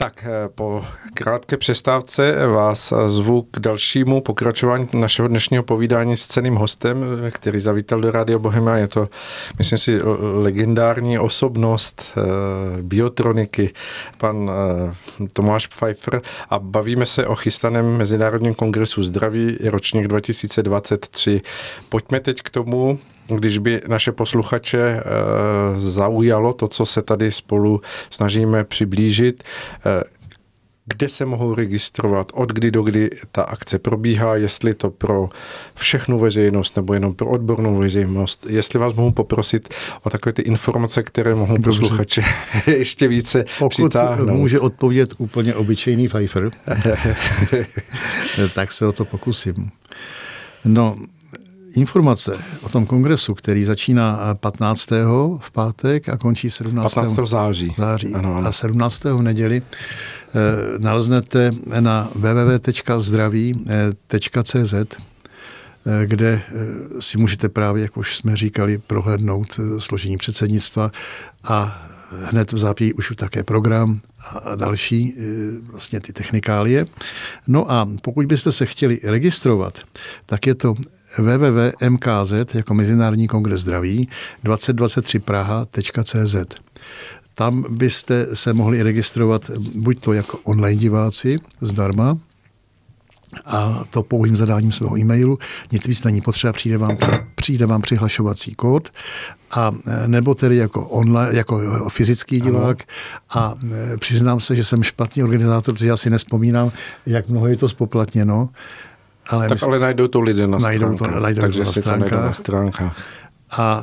Tak eh, po krátké přestávce vás zvu k dalšímu pokračování našeho dnešního povídání s ceným hostem, který zavítal do Rádia Bohemia. Je to, myslím si, legendární osobnost eh, biotroniky, pan eh, Tomáš Pfeiffer a bavíme se o chystaném Mezinárodním kongresu zdraví ročník 2023. Pojďme teď k tomu, když by naše posluchače eh, zaujalo to, co se tady spolu snažíme přiblížit, eh, kde se mohou registrovat, od kdy do kdy ta akce probíhá, jestli to pro všechnu veřejnost nebo jenom pro odbornou veřejnost. Jestli vás mohu poprosit o takové ty informace, které mohou Dobře. posluchače ještě více Pokud přitáhnout. může odpovědět úplně obyčejný Pfeiffer, tak se o to pokusím. No, informace o tom kongresu, který začíná 15. v pátek a končí 17. 15. září. září ano, ano. A 17. v neděli eh, naleznete na www.zdraví.cz eh, kde eh, si můžete právě, jak už jsme říkali, prohlédnout složení předsednictva a hned v zápí už také program a další vlastně ty technikálie. No a pokud byste se chtěli registrovat, tak je to www.mkz jako Mezinárodní kongres zdraví 2023 praha.cz. Tam byste se mohli registrovat buď to jako online diváci zdarma, a to pouhým zadáním svého e-mailu. Nic víc není potřeba, přijde vám, přijde vám přihlašovací kód a nebo tedy jako, online, jako fyzický divák a e, přiznám se, že jsem špatný organizátor, protože já si nespomínám, jak mnoho je to spoplatněno. Ale tak ale najdou to lidé na najdou stránkách. To, najdou takže to na stránkách. to na stránkách. A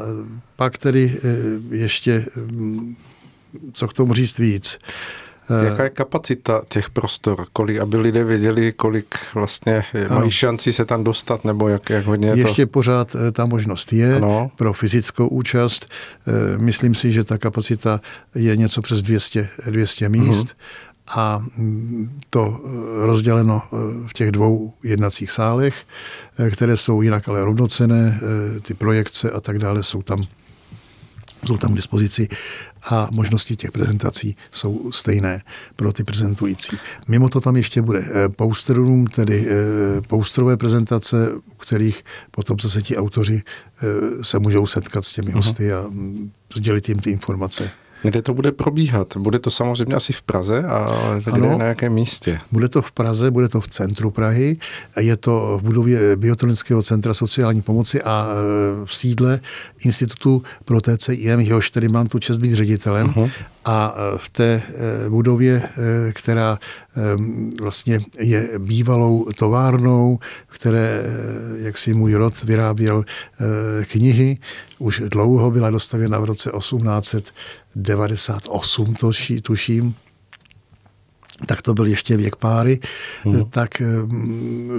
pak tedy eh, ještě, mm, co k tomu říct víc. Eh, Jaká je kapacita těch prostor? Kolik, aby lidé věděli, kolik vlastně ano. mají šanci se tam dostat, nebo jak, jak hodně Ještě to... pořád eh, ta možnost je ano. pro fyzickou účast. Myslím si, že ta kapacita je něco přes 200, 200 míst. Uh-huh a to rozděleno eh, v těch dvou jednacích sálech, eh, které jsou jinak ale rovnocené, eh, ty projekce a tak dále jsou tam, jsou tam k dispozici a možnosti těch prezentací jsou stejné pro ty prezentující. Mimo to tam ještě bude poster room, tedy posterové prezentace, u kterých potom zase ti autoři se můžou setkat s těmi hosty a mm, sdělit jim ty informace. Kde to bude probíhat? Bude to samozřejmě asi v Praze a kde na jakém místě? Bude to v Praze, bude to v centru Prahy. Je to v budově Biotronického centra sociální pomoci a e, v sídle Institutu pro TCIM, jehož tedy mám tu čest být ředitelem. Uh-huh. A e, v té e, budově, která vlastně je bývalou továrnou, které, jak si můj rod vyráběl knihy, už dlouho byla dostavěna v roce 1800 98, toší, tuším, tak to byl ještě věk páry, hmm. tak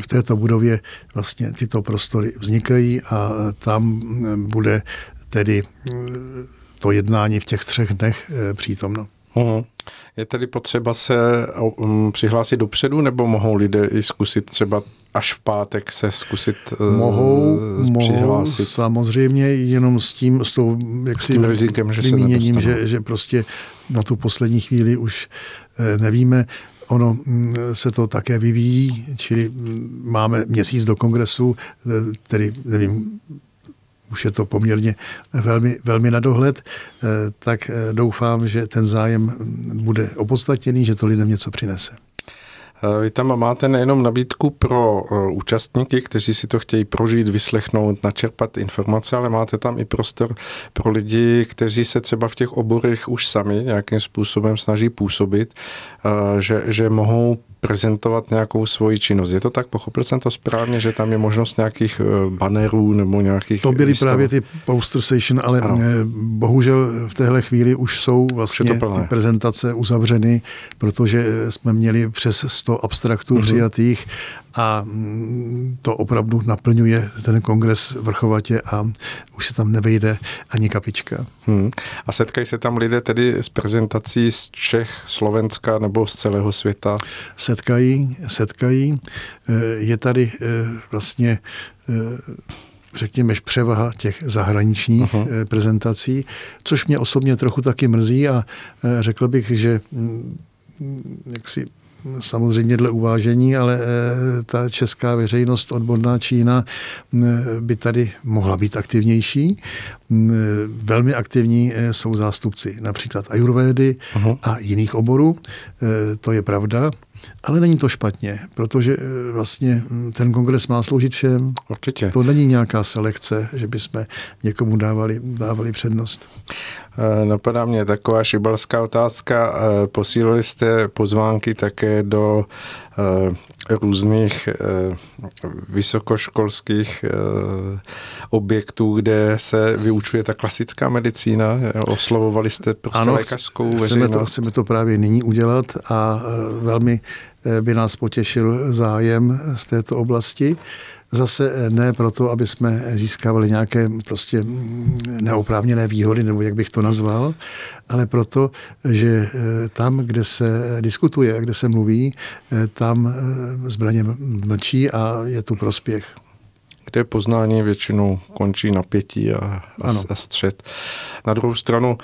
v této budově vlastně tyto prostory vznikají a tam bude tedy to jednání v těch třech dnech eh, přítomno. Hmm. Je tedy potřeba se um, přihlásit dopředu, nebo mohou lidé i zkusit třeba až v pátek se zkusit uh, mohou, mohou samozřejmě jenom s tím, s tou jak s tím rizikem, že vymíněním, že, že prostě na tu poslední chvíli už eh, nevíme. Ono mm, se to také vyvíjí, čili mm, máme měsíc do kongresu, tedy nevím, už je to poměrně velmi, velmi na dohled, eh, tak eh, doufám, že ten zájem bude opodstatněný, že to lidem něco přinese. Eh, vy tam máte nejenom nabídku pro účastníky, kteří si to chtějí prožít, vyslechnout, načerpat informace, ale máte tam i prostor pro lidi, kteří se třeba v těch oborech už sami nějakým způsobem snaží působit, že, že mohou prezentovat nějakou svoji činnost. Je to tak? Pochopil jsem to správně, že tam je možnost nějakých eh, bannerů nebo nějakých... To byly výstav... právě ty poster station, ale ano. Bohužel v téhle chvíli už jsou vlastně ty prezentace uzavřeny, protože jsme měli přes 100 abstraktů mm-hmm. přijatých a mm, to opravdu naplňuje ten kongres vrchovatě a už se tam nevejde ani kapička. Hmm. A setkají se tam lidé tedy s prezentací z Čech, Slovenska nebo z celého světa? Setkají, setkají. Eh, je tady eh, vlastně eh, řekněme, převaha těch zahraničních uh-huh. prezentací, což mě osobně trochu taky mrzí a řekl bych, že mm, jaksi samozřejmě dle uvážení, ale ta česká veřejnost, odborná Čína by tady mohla být aktivnější. Velmi aktivní jsou zástupci například ajurvédy uh-huh. a jiných oborů, to je pravda. Ale není to špatně, protože eh, vlastně hm, ten kongres má sloužit všem. Určitě. To není nějaká selekce, že bychom někomu dávali, dávali přednost. Eh, napadá mě taková šibalská otázka. Eh, posílili jste pozvánky také do různých vysokoškolských objektů, kde se vyučuje ta klasická medicína. Oslovovali jste prostě ano, lékařskou veřejnost? Chceme to, chceme to právě nyní udělat a velmi Eh, by nás potěšil zájem z této oblasti. Zase eh, ne proto, aby jsme získávali nějaké prostě mm, neoprávněné výhody, nebo jak bych to nazval, ale proto, že eh, tam, kde se diskutuje, kde se mluví, tam zbraně mlčí a je tu prospěch kde poznání většinou končí napětí a, a, a střed. Na druhou stranu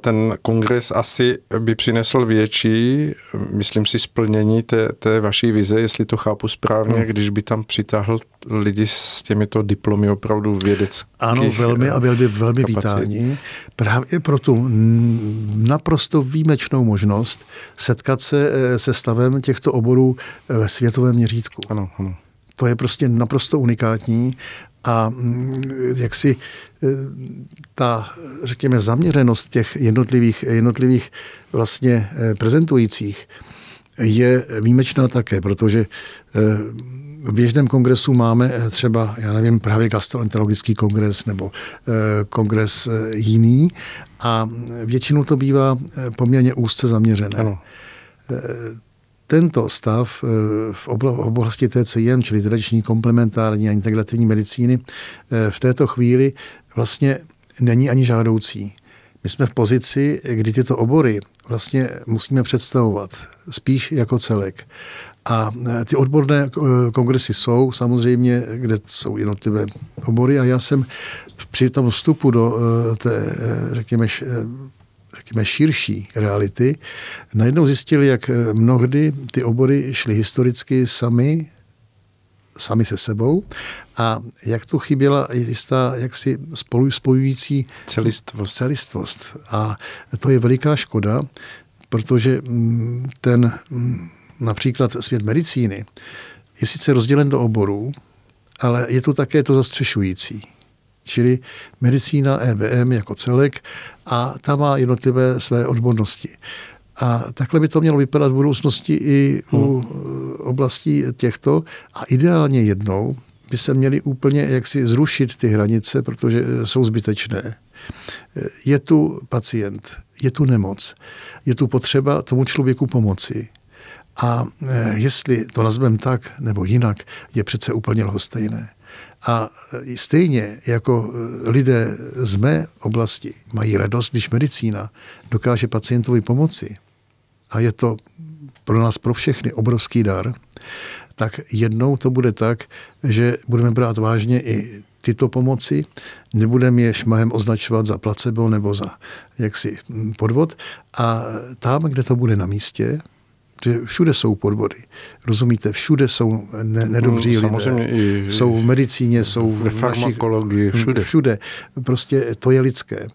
ten kongres asi by přinesl větší, myslím si, splnění té, té vaší vize, jestli to chápu správně, no. když by tam přitáhl lidi s těmito diplomy opravdu vědeckých Ano, velmi a byl by velmi vítáni. Právě pro tu naprosto výjimečnou možnost setkat se e, se stavem těchto oborů e, ve světovém měřítku. Ano, ano. To je prostě naprosto unikátní a mm, jak si e, ta, řekněme, zaměřenost těch jednotlivých, jednotlivých vlastně e, prezentujících je výjimečná také, protože e, v běžném kongresu máme třeba, já nevím, právě gastroenterologický kongres nebo kongres jiný a většinou to bývá poměrně úzce zaměřené. Ano tento stav eh, v oblasti TCM, čili tradiční komplementární a integrativní medicíny, eh, v této chvíli vlastně není ani žádoucí. My jsme v pozici, kdy tyto obory vlastně musíme představovat spíš jako celek. A eh, ty odborné kongresy jsou samozřejmě, kde jsou jednotlivé obory a já jsem při tom vstupu do té, řekněme, řekněme, širší reality, najednou zjistili, jak eh, mnohdy ty obory šly historicky sami sami se sebou a jak tu chyběla jistá jaksi spolu spojující celistvost. celistvost. A to je veliká škoda, protože mm, ten mm, například svět medicíny je sice rozdělen do oborů, ale je tu také to zastřešující čili medicína EBM jako celek a ta má jednotlivé své odbornosti. A takhle by to mělo vypadat v budoucnosti i u hmm. oblastí těchto. A ideálně jednou by se měly úplně jaksi zrušit ty hranice, protože jsou zbytečné. Je tu pacient, je tu nemoc, je tu potřeba tomu člověku pomoci. A eh, jestli to nazveme tak nebo jinak, je přece úplně lhostejné. A stejně jako e, lidé z mé oblasti mají radost, když medicína dokáže pacientovi pomoci, a je to pro nás, pro všechny, obrovský dar, tak jednou to bude tak, že budeme brát vážně i tyto pomoci, nebudeme je šmahem označovat za placebo nebo za jaksi podvod a tam, kde to bude na místě, že všude jsou podvody. Rozumíte, všude jsou ne, nedobří no, lidé. I, jsou v medicíně, jsou v farmakologii, všude. Všude. Prostě to je lidské.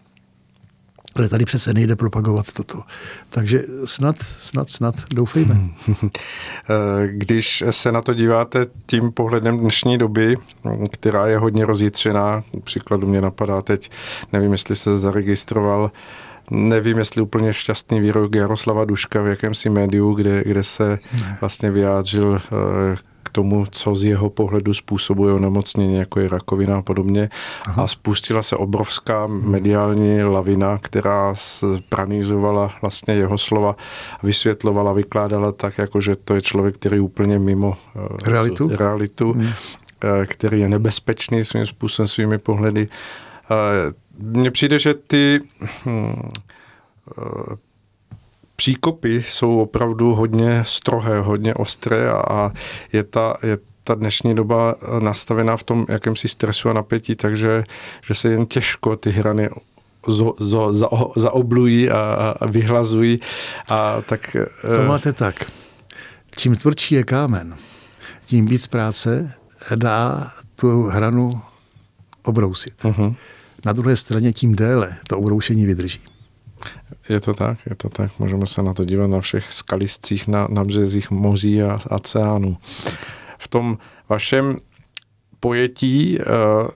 Ale tady přece nejde propagovat toto. Takže snad, snad, snad, doufejme. Když se na to díváte tím pohledem dnešní doby, která je hodně rozjitřená, příkladu mě napadá teď, nevím, jestli se zaregistroval nevím, jestli úplně šťastný výrok Jaroslava Duška v jakémsi médiu, kde, kde se vlastně vyjádřil eh, k tomu, co z jeho pohledu způsobuje onemocnění, jako je rakovina a podobně. Aha. A spustila se obrovská mediální lavina, která pranizovala vlastně jeho slova, vysvětlovala, vykládala tak, jako že to je člověk, který je úplně mimo eh, realitu, realitu hmm. který je nebezpečný svým způsobem, svými pohledy mně přijde, že ty hm, eh, příkopy jsou opravdu hodně strohé, hodně ostré a je ta, je ta dnešní doba nastavená v tom jakémsi stresu a napětí, takže že se jen těžko ty hrany zo, zo, za, zaoblují a, a vyhlazují. A tak, to máte tak. Čím tvrdší je kámen, tím víc práce dá tu hranu obrousit. Uh-huh. Na druhé straně tím déle to obroušení vydrží. Je to tak, je to tak. Můžeme se na to dívat na všech skaliscích na, na březích moří a oceánů. V tom vašem pojetí uh,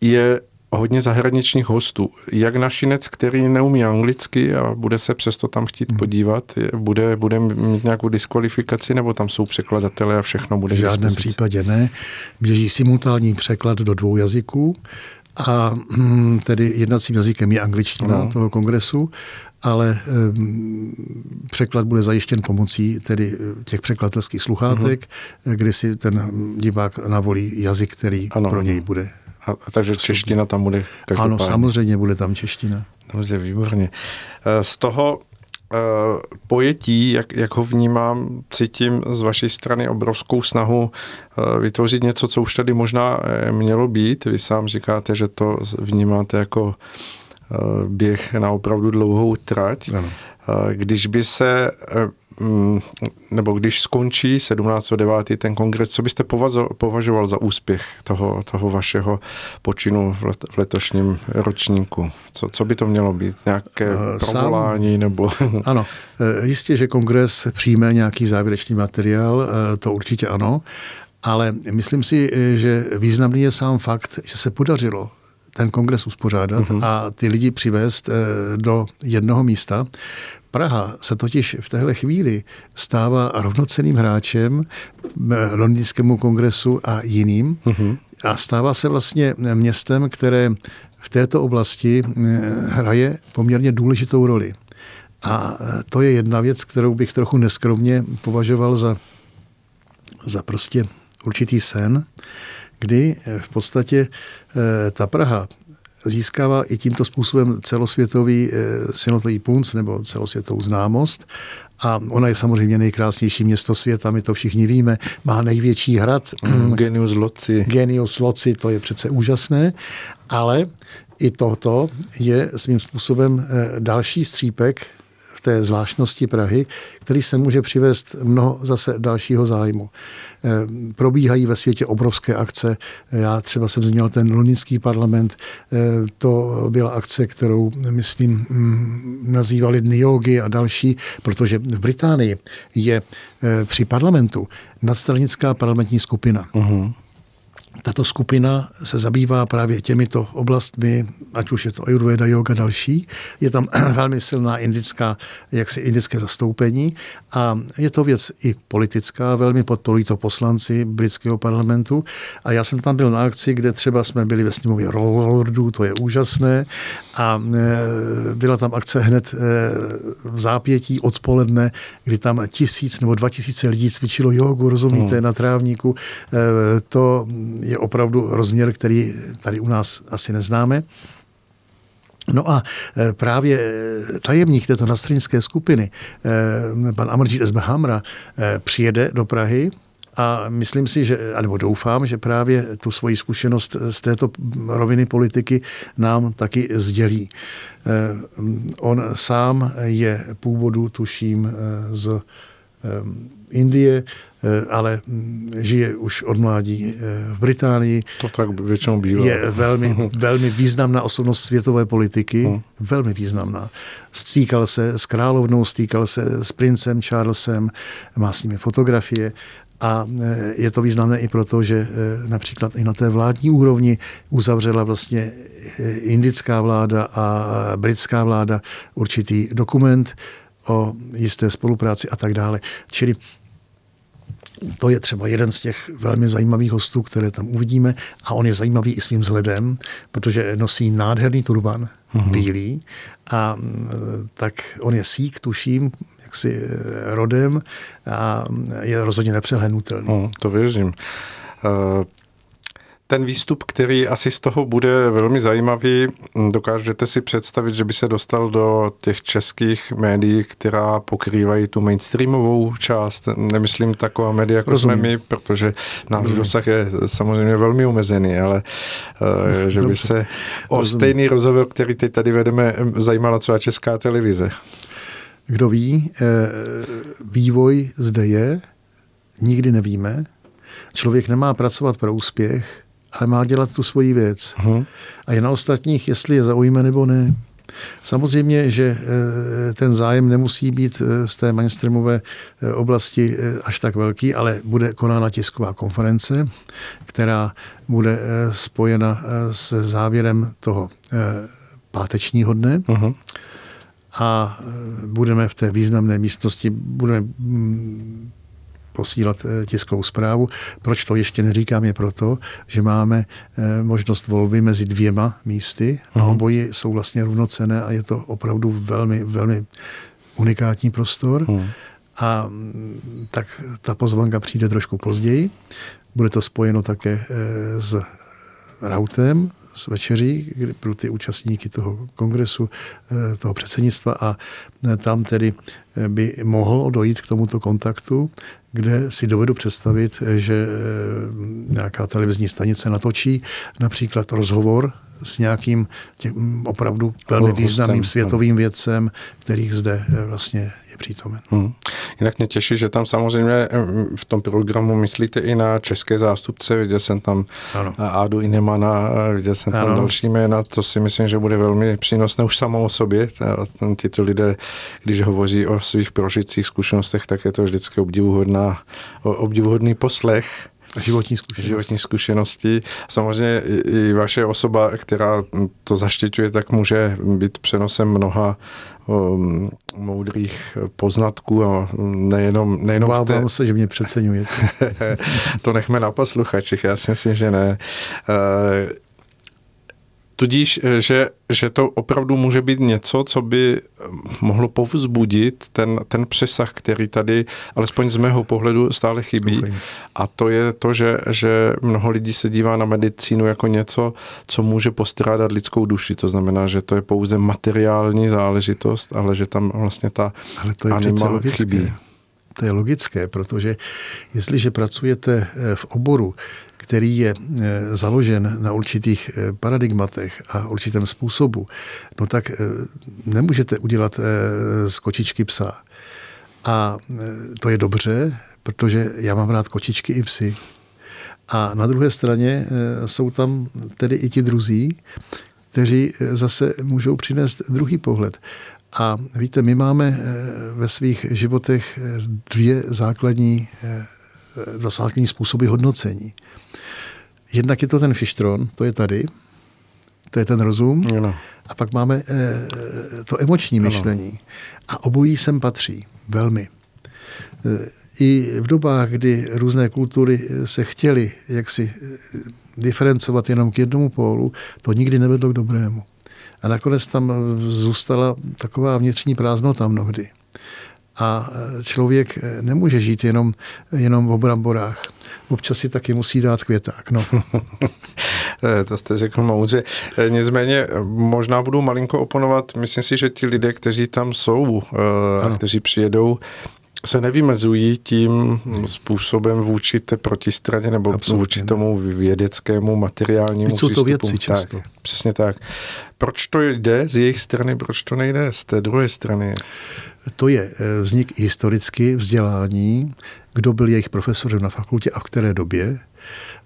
je hodně zahraničních hostů. Jak našinec, který neumí anglicky a bude se přesto tam chtít hmm. podívat, bude, bude mít nějakou diskvalifikaci, nebo tam jsou překladatelé a všechno bude V žádném případě ne. Běží simultánní překlad do dvou jazyků a hm, tedy jednacím jazykem je angličtina no. toho kongresu, ale um, překlad bude zajištěn pomocí tedy těch překladatelských sluchátek, uh-huh. kdy si ten divák navolí jazyk, který ano. pro něj bude a, takže čeština tam bude každopádně. Ano, samozřejmě bude tam čeština. Dobře, výborně. Eh, z toho eh, pojetí, jak, jak ho vnímám, cítím z vaší strany obrovskou snahu eh, vytvořit něco, co už tady možná mělo být. Vy sám říkáte, že to vnímáte jako běh na opravdu dlouhou trať. Ano. Když by se Mm, nebo když skončí 17.9. ten kongres, co byste považoval za úspěch toho, toho vašeho počinu v, let, v letošním ročníku? Co, co by to mělo být? Nějaké provolání sám, nebo... Ano, eh, jistě, že kongres přijme nějaký závěrečný materiál, eh, to určitě ano, ale myslím si, že významný je sám fakt, že se podařilo ten kongres uspořádat uh-huh. a ty lidi přivést do jednoho místa, Praha se totiž v téhle chvíli stává rovnoceným hráčem londýnskému kongresu a jiným uh-huh. a stává se vlastně městem, které v této oblasti hraje poměrně důležitou roli. A to je jedna věc, kterou bych trochu neskromně považoval za, za prostě určitý sen, kdy v podstatě eh, ta Praha získává i tímto způsobem celosvětový eh, synotový punc nebo celosvětovou známost. A ona je samozřejmě nejkrásnější město světa, my to všichni víme. Má největší hrad. Mm, genius Loci. Genius Loci, to je přece úžasné. Ale i tohoto je svým způsobem eh, další střípek v té zvláštnosti Prahy, který se může přivést mnoho zase dalšího zájmu. Eh, probíhají ve světě obrovské akce. Já třeba jsem zmínil ten londýnský parlament. Eh, to byla akce, kterou, myslím, mm, nazývali Niogi a další, protože v Británii je eh, při parlamentu nadstranická parlamentní skupina. Uh-huh. Tato skupina se zabývá právě těmito oblastmi, ať už je to Ayurveda, yoga, další. Je tam velmi silná indická, jaksi indické zastoupení a je to věc i politická, velmi podporují to poslanci britského parlamentu. A já jsem tam byl na akci, kde třeba jsme byli ve sněmově Lordů, to je úžasné. A e, byla tam akce hned e, v zápětí odpoledne, kdy tam tisíc nebo dva tisíce lidí cvičilo jogu, rozumíte, hmm. na trávníku. E, to je opravdu rozměr, který tady u nás asi neznáme. No a e, právě e, tajemník této nadstranické skupiny, e, pan Amarjit Esbehamra, přijede do Prahy a myslím si, že, nebo doufám, že právě tu svoji zkušenost z této roviny politiky nám taky sdělí. On sám je původu, tuším, z Indie, ale mm, žije už od mládí eh, v Británii. To tak většinou bývá. Je velmi, velmi významná osobnost světové politiky, hmm. velmi významná. Stýkal se s královnou, stýkal se s princem Charlesem, má s nimi fotografie a eh, je to významné i proto, že například i na té vládní úrovni uzavřela vlastně indická vláda a britská vláda určitý dokument o jisté spolupráci a tak dále. Čili to je třeba jeden z těch velmi zajímavých hostů, které tam uvidíme. A on je zajímavý i svým vzhledem, protože nosí nádherný turban, uh-huh. bílý. A tak on je sík, tuším, jaksi eh, rodem a je rozhodně nepřehlenutelný. Uh, to věřím. Uh, ten výstup, který asi z toho bude velmi zajímavý, dokážete si představit, že by se dostal do těch českých médií, která pokrývají tu mainstreamovou část. Nemyslím taková média, jako Rozumím. jsme my, protože náš Rozumím. dosah je samozřejmě velmi omezený, ale uh, že by se o Rozumím. stejný rozhovor, který teď tady vedeme, zajímala třeba česká televize. Kdo ví, eh, vývoj zde je, nikdy nevíme. Člověk nemá pracovat pro úspěch, ale má dělat tu svoji věc. Uh-huh. A je na ostatních, jestli je zaujme nebo ne. Samozřejmě, že eh, ten zájem nemusí být eh, z té mainstreamové oblasti až tak velký, ale bude konána tisková konference, která bude spojena se závěrem toho pátečního dne. Uh-huh a budeme v té významné místnosti, budeme mm, posílat e, tiskovou zprávu. Proč to ještě neříkám, je proto, že máme e, možnost volby mezi dvěma místy a mhm. oboji jsou vlastně rovnocené a je to opravdu velmi, velmi unikátní prostor. Hmm. A mm, tak ta pozvanka přijde trošku později. Bude to spojeno také s routem, s večeří pro ty účastníky toho kongresu, eh, toho předsednictva a eh, tam tedy eh, by mohlo dojít k tomuto kontaktu, kde si dovedu představit, že nějaká televizní stanice natočí například rozhovor s nějakým tě, opravdu velmi významným světovým vědcem, kterých zde vlastně je přítomen. Hmm. Jinak mě těší, že tam samozřejmě v tom programu myslíte i na české zástupce. Viděl jsem tam ano. Ádu Inemana, viděl jsem tam ano. další jména. To si myslím, že bude velmi přínosné už samo o sobě. Tito lidé, když hovoří o svých prožitcích zkušenostech, tak je to vždycky obdivuhodná, obdivuhodný poslech. Životní zkušenosti. Životní zkušenosti. Samozřejmě i vaše osoba, která to zaštiťuje, tak může být přenosem mnoha um, moudrých poznatků a nejenom... nejenom Obávám té... se, že mě přeceňujete. to nechme na posluchačích, já si myslím, že ne. Uh, Tudíž, eh, že, že to opravdu může být něco, co by eh, mohlo povzbudit ten, ten přesah, který tady, alespoň z mého pohledu, stále chybí. Okay. A to je to, že, že mnoho lidí se dívá na medicínu jako něco, co může postrádat lidskou duši. To znamená, že to je pouze materiální záležitost, ale že tam vlastně ta ale to je anima chybí. To je logické, protože jestliže pracujete eh, v oboru, který je eh, založen na určitých eh, paradigmatech a určitém způsobu, no tak nemůžete udělat z kočičky psa. A to je dobře, protože já mám rád kočičky i psy. A na druhé straně jsou tam tedy i ti druzí, kteří zase můžou přinést druhý pohled. A víte, my máme eh, ve svých životech eh, dvě základní, eh, základní způsoby hodnocení. Jednak je to ten fištron, to je tady, to je ten rozum. Ano. A pak máme to emoční myšlení. Ano. A obojí sem patří, velmi. I v dobách, kdy různé kultury se chtěly jaksi diferencovat jenom k jednomu pólu, to nikdy nevedlo k dobrému. A nakonec tam zůstala taková vnitřní prázdnota mnohdy. A člověk nemůže žít jenom, jenom v bramborách. Občas si taky musí dát květák. No. to jste řekl moudře. Nicméně možná budu malinko oponovat. Myslím si, že ti lidé, kteří tam jsou, eh, ano. kteří přijedou, se nevymezují tím způsobem vůči té protistraně nebo Absolutně vůči tomu vědeckému materiálnímu Jsou to věci často. Tak, přesně tak. Proč to jde z jejich strany, proč to nejde z té druhé strany? To je eh, vznik historicky vzdělání, kdo byl jejich profesorem na fakultě a v které době.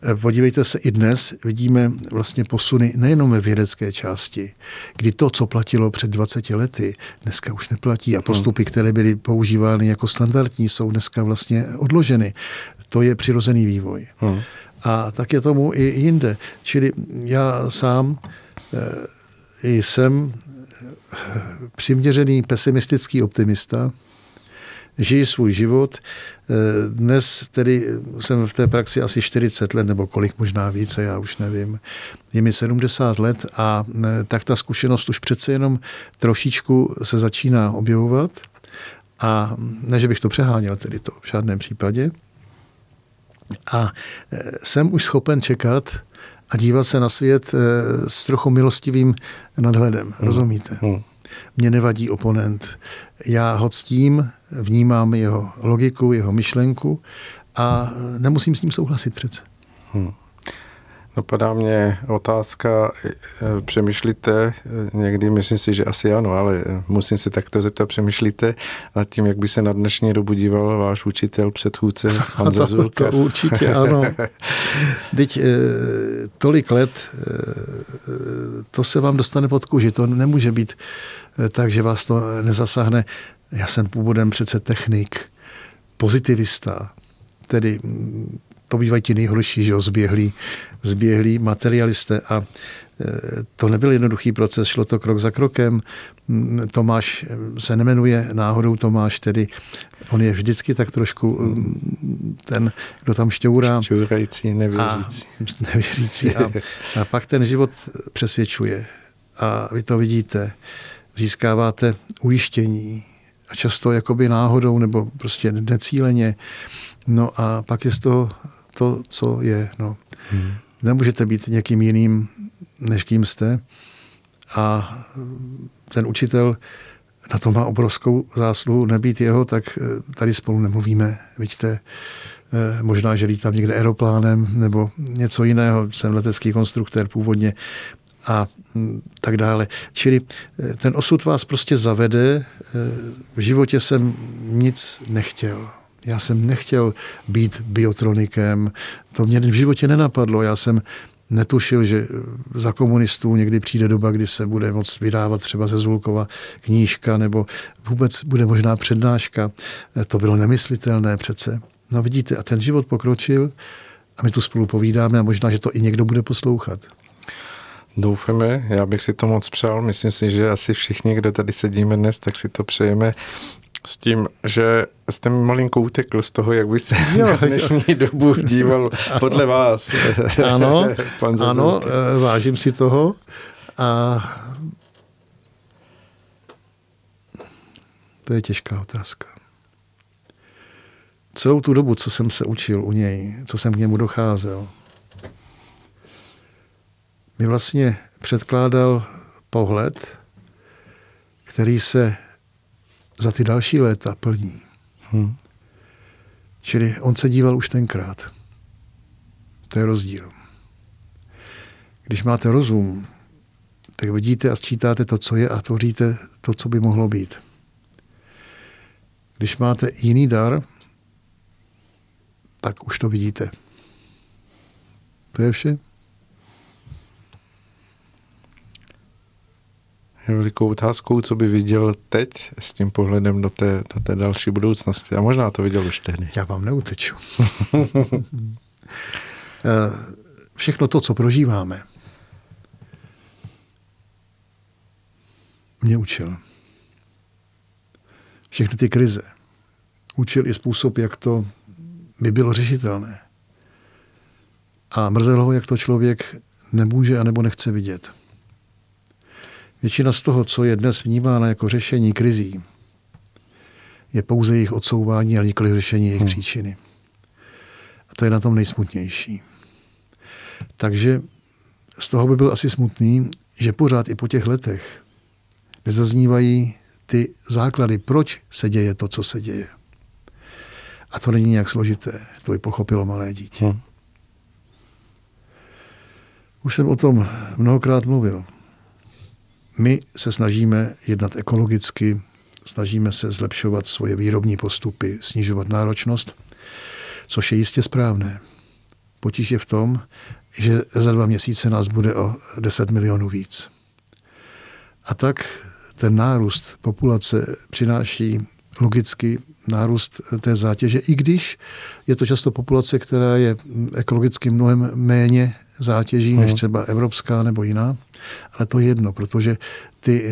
Eh, podívejte se, i dnes vidíme vlastně posuny nejenom ve vědecké části, kdy to, co platilo před 20 lety, dneska už neplatí a postupy, které byly používány jako standardní, jsou dneska vlastně odloženy. To je přirozený vývoj. Hmm. A tak je tomu i jinde. Čili já sám eh, jsem přiměřený pesimistický optimista, žiji svůj život. Eh, dnes tedy jsem v té praxi asi 40 let, nebo kolik možná více, já už nevím. Je mi 70 let a eh, tak ta zkušenost už přece jenom trošičku se začíná objevovat. A ne, že bych to přeháněl, tedy to v žádném případě. A eh, jsem už schopen čekat, a dívat se na svět s trochu milostivým nadhledem. Hmm. Rozumíte? Hmm. Mě nevadí oponent. Já ho ctím, vnímám jeho logiku, jeho myšlenku a nemusím s ním souhlasit přece. Hmm. Napadá mě otázka, e, přemýšlíte, e, někdy myslím si, že asi ano, ale e, musím se takto zeptat, přemýšlíte nad tím, jak by se na dnešní dobu díval váš učitel, předchůdce, pan to, to určitě ano. Teď tolik let, to se vám dostane pod kůži, to nemůže být tak, že vás to nezasáhne. Já jsem původem přece technik, pozitivista, tedy to bývají ti nejhorší, že jo, zběhlí, zběhlí materialisté a e, to nebyl jednoduchý proces, šlo to krok za krokem. Tomáš se nemenuje náhodou Tomáš, tedy on je vždycky tak trošku mm, ten, kdo tam šťourá. Šťourající, nevěřící. A, nevěřící. A, a pak ten život přesvědčuje. A vy to vidíte. Získáváte ujištění. A často jakoby náhodou nebo prostě necíleně. No a pak je z toho to, co je. No. Hmm. Nemůžete být někým jiným, než kým jste. A ten učitel na to má obrovskou zásluhu. Nebýt jeho, tak eh, tady spolu nemluvíme. Vidíte, eh, možná, že lítám někde aeroplánem nebo něco jiného. Jsem letecký konstruktér původně a hm, tak dále. Čili eh, ten osud vás prostě zavede. V životě jsem nic nechtěl. Já jsem nechtěl být biotronikem, to mě v životě nenapadlo. Já jsem netušil, že za komunistů někdy přijde doba, kdy se bude moct vydávat třeba ze Zulkova knížka nebo vůbec bude možná přednáška. To bylo nemyslitelné přece. No vidíte, a ten život pokročil a my tu spolu povídáme a možná, že to i někdo bude poslouchat. Doufáme, já bych si to moc přál, myslím si, že asi všichni, kdo tady sedíme dnes, tak si to přejeme s tím, že jste mi malinko utekl z toho, jak by se jo, na dnešní jo. dobu díval podle vás. Ano, Pan ano, eh, vážím si toho. A to je těžká otázka. Celou tu dobu, co jsem se učil u něj, co jsem k němu docházel, mi vlastně předkládal pohled, který se za ty další léta plní. Hmm. Čili on se díval už tenkrát. To je rozdíl. Když máte rozum, tak vidíte a sčítáte to, co je a tvoříte to, co by mohlo být. Když máte jiný dar, tak už to vidíte. To je vše. Je velikou otázkou, co by viděl teď s tím pohledem do té, do té další budoucnosti. A možná to viděl už tehdy. Já vám neuteču. Eh, všechno to, co prožíváme, mě učil. Všechny ty krize. Učil i způsob, jak to by bylo řešitelné. A mrzelo ho, jak to člověk nemůže a nebo nechce vidět. Většina z toho, co je dnes vnímáno jako řešení krizí, je pouze jejich odsouvání, ale nikoli řešení jejich hmm. příčiny. A to je na tom nejsmutnější. Takže z toho by byl asi smutný, že pořád i po těch letech nezaznívají ty základy, proč se děje to, co se děje. A to není nějak složité, to by pochopilo malé dítě. Hmm. Už jsem o tom mnohokrát mluvil. My se snažíme jednat ekologicky, snažíme se zlepšovat svoje výrobní postupy, snižovat náročnost, což je jistě správné. Potíž je v tom, že za dva měsíce nás bude o 10 milionů víc. A tak ten nárůst populace přináší logicky nárůst té zátěže, i když je to často populace, která je ekologicky mnohem méně zátěží než mhm. třeba evropská nebo jiná, ale to je jedno, protože ty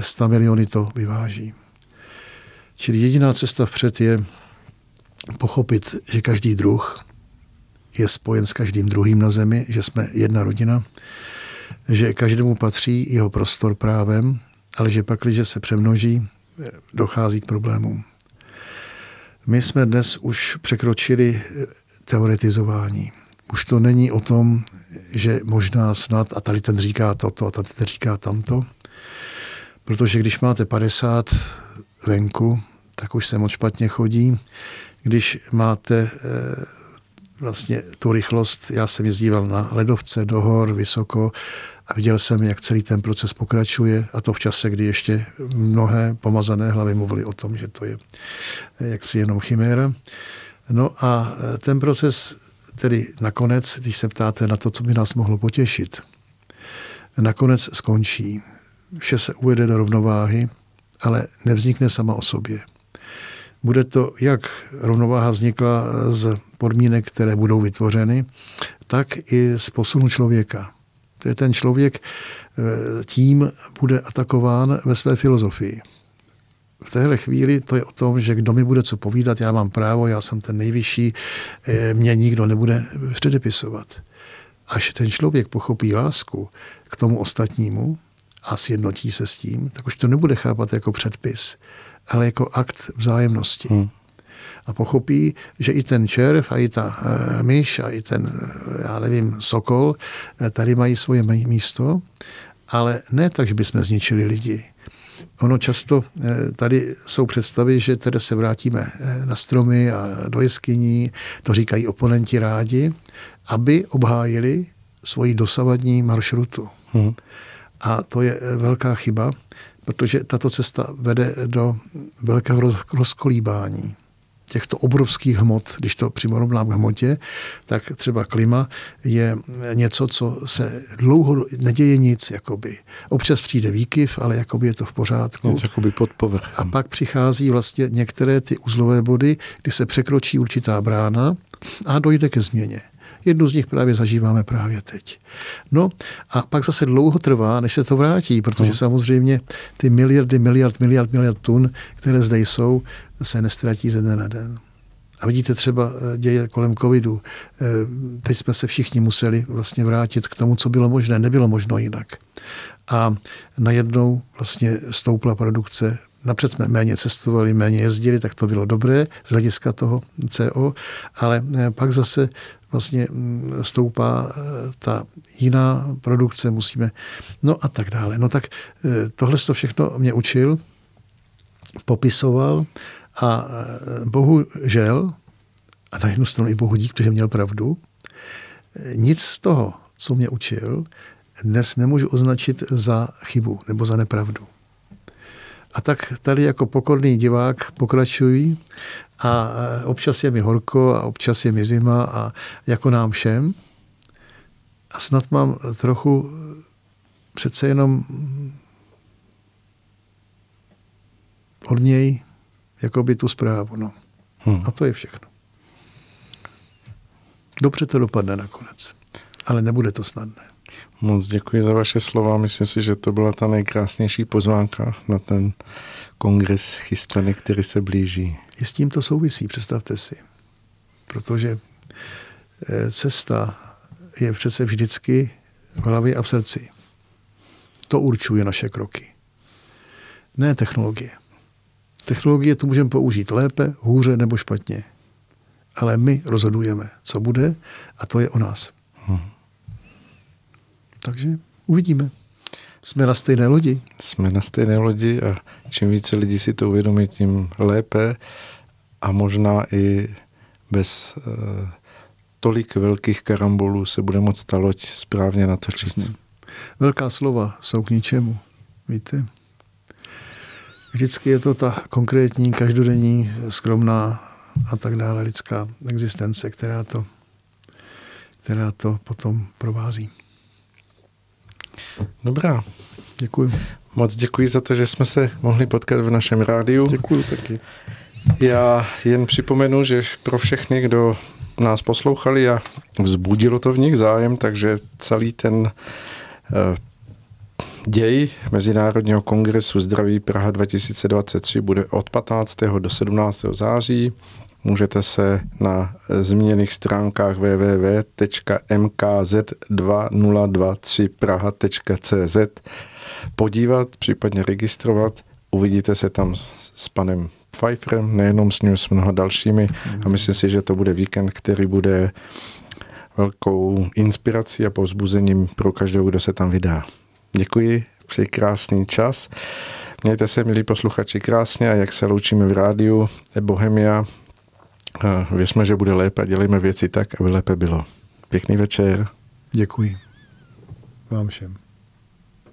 100 eh, miliony to vyváží. Čili jediná cesta vpřed je pochopit, že každý druh je spojen s každým druhým na zemi, že jsme jedna rodina, že každému patří jeho prostor právem, ale že pak, když se přemnoží, eh, dochází k problémům. My jsme dnes už překročili teoretizování. Už to není o tom, že možná snad a tady ten říká toto a tady ten říká tamto. Protože když máte 50 venku, tak už se moc špatně chodí. Když máte e, vlastně tu rychlost, já jsem jezdíval na ledovce do hor, vysoko a viděl jsem, jak celý ten proces pokračuje a to v čase, kdy ještě mnohé pomazané hlavy mluvili o tom, že to je eh, jaksi jenom chiméra. No a eh, ten proces tedy nakonec, když se ptáte na to, co by nás mohlo potěšit, nakonec skončí. Vše se uvede do rovnováhy, ale nevznikne sama o sobě. Bude to, jak rovnováha vznikla z podmínek, které budou vytvořeny, tak i z posunu člověka. To je ten člověk eh, tím bude atakován ve své filozofii. V téhle chvíli to je o tom, že kdo mi bude co povídat, já mám právo, já jsem ten nejvyšší, eh, mě nikdo nebude předepisovat. Až ten člověk pochopí lásku k tomu ostatnímu a sjednotí se s tím, tak už to nebude chápat jako předpis, ale jako akt vzájemnosti. Hmm. A pochopí, že i ten červ, a i ta e, myš, a i ten, e, já nevím, sokol, e, tady mají svoje místo, ale ne tak, že bychom zničili lidi. Ono často tady jsou představy, že tedy se vrátíme na stromy a do jeskyní, to říkají oponenti rádi, aby obhájili svoji dosavadní maršrutu. Hmm. A to je velká chyba, protože tato cesta vede do velkého rozkolíbání těchto obrovských hmot, když to přimorovnám k hmotě, tak třeba klima je něco, co se dlouho neděje nic, jakoby. Občas přijde výkyv, ale jakoby je to v pořádku. Něco jakoby pod povrchem. A pak přichází vlastně některé ty uzlové body, kdy se překročí určitá brána a dojde ke změně. Jednu z nich právě zažíváme právě teď. No a pak zase dlouho trvá, než se to vrátí, protože no. samozřejmě ty miliardy, miliard, miliard, miliard tun, které zde jsou, se nestratí ze dne na den. A vidíte třeba eh, děje kolem covidu. Eh, teď jsme se všichni museli vlastně vrátit k tomu, co bylo možné. Nebylo možno jinak. A najednou vlastně stoupla produkce Napřed jsme méně cestovali, méně jezdili, tak to bylo dobré z hlediska toho CO, ale eh, pak zase vlastně mm, stoupá eh, ta jiná produkce, musíme, no a tak dále. No tak eh, tohle to všechno mě učil, popisoval a bohužel, a na jednu stranu i bohu dík, protože měl pravdu, nic z toho, co mě učil, dnes nemůžu označit za chybu nebo za nepravdu. A tak tady jako pokorný divák pokračují a občas je mi horko a občas je mi zima a jako nám všem. A snad mám trochu přece jenom od něj jako by tu zprávu. No. Hmm. A to je všechno. Dobře to dopadne nakonec. Ale nebude to snadné. Moc děkuji za vaše slova. Myslím si, že to byla ta nejkrásnější pozvánka na ten kongres chystaný, který se blíží. I s tím to souvisí, představte si. Protože eh, cesta je přece vždycky v hlavě a v srdci. To určuje naše kroky. Ne technologie. Technologie tu můžeme použít lépe, hůře nebo špatně. Ale my rozhodujeme, co bude a to je o nás. Hmm. Takže uvidíme. Jsme na stejné lodi. Jsme na stejné lodi a čím více lidí si to uvědomí, tím lépe a možná i bez uh, tolik velkých karambolů se bude moct ta loď správně natočit. Přesně. Velká slova jsou k ničemu, víte. Vždycky je to ta konkrétní, každodenní, skromná a tak dále lidská existence, která to, která to potom provází. Dobrá. Děkuji. Moc děkuji za to, že jsme se mohli potkat v našem rádiu. Děkuji taky. Já jen připomenu, že pro všechny, kdo nás poslouchali a vzbudilo to v nich zájem, takže celý ten eh, děj Mezinárodního kongresu Zdraví Praha 2023 bude od 15. do 17. září. Můžete se na zmíněných stránkách www.mkz2023praha.cz podívat, případně registrovat. Uvidíte se tam s panem Pfeifferem, nejenom s ním, s mnoha dalšími a myslím si, že to bude víkend, který bude velkou inspirací a povzbuzením pro každého, kdo se tam vydá. Děkuji, přeji krásný čas. Mějte se, milí posluchači, krásně a jak se loučíme v rádiu Bohemia, věřme, že bude lépe a dělejme věci tak, aby lépe bylo. Pěkný večer. Děkuji vám všem.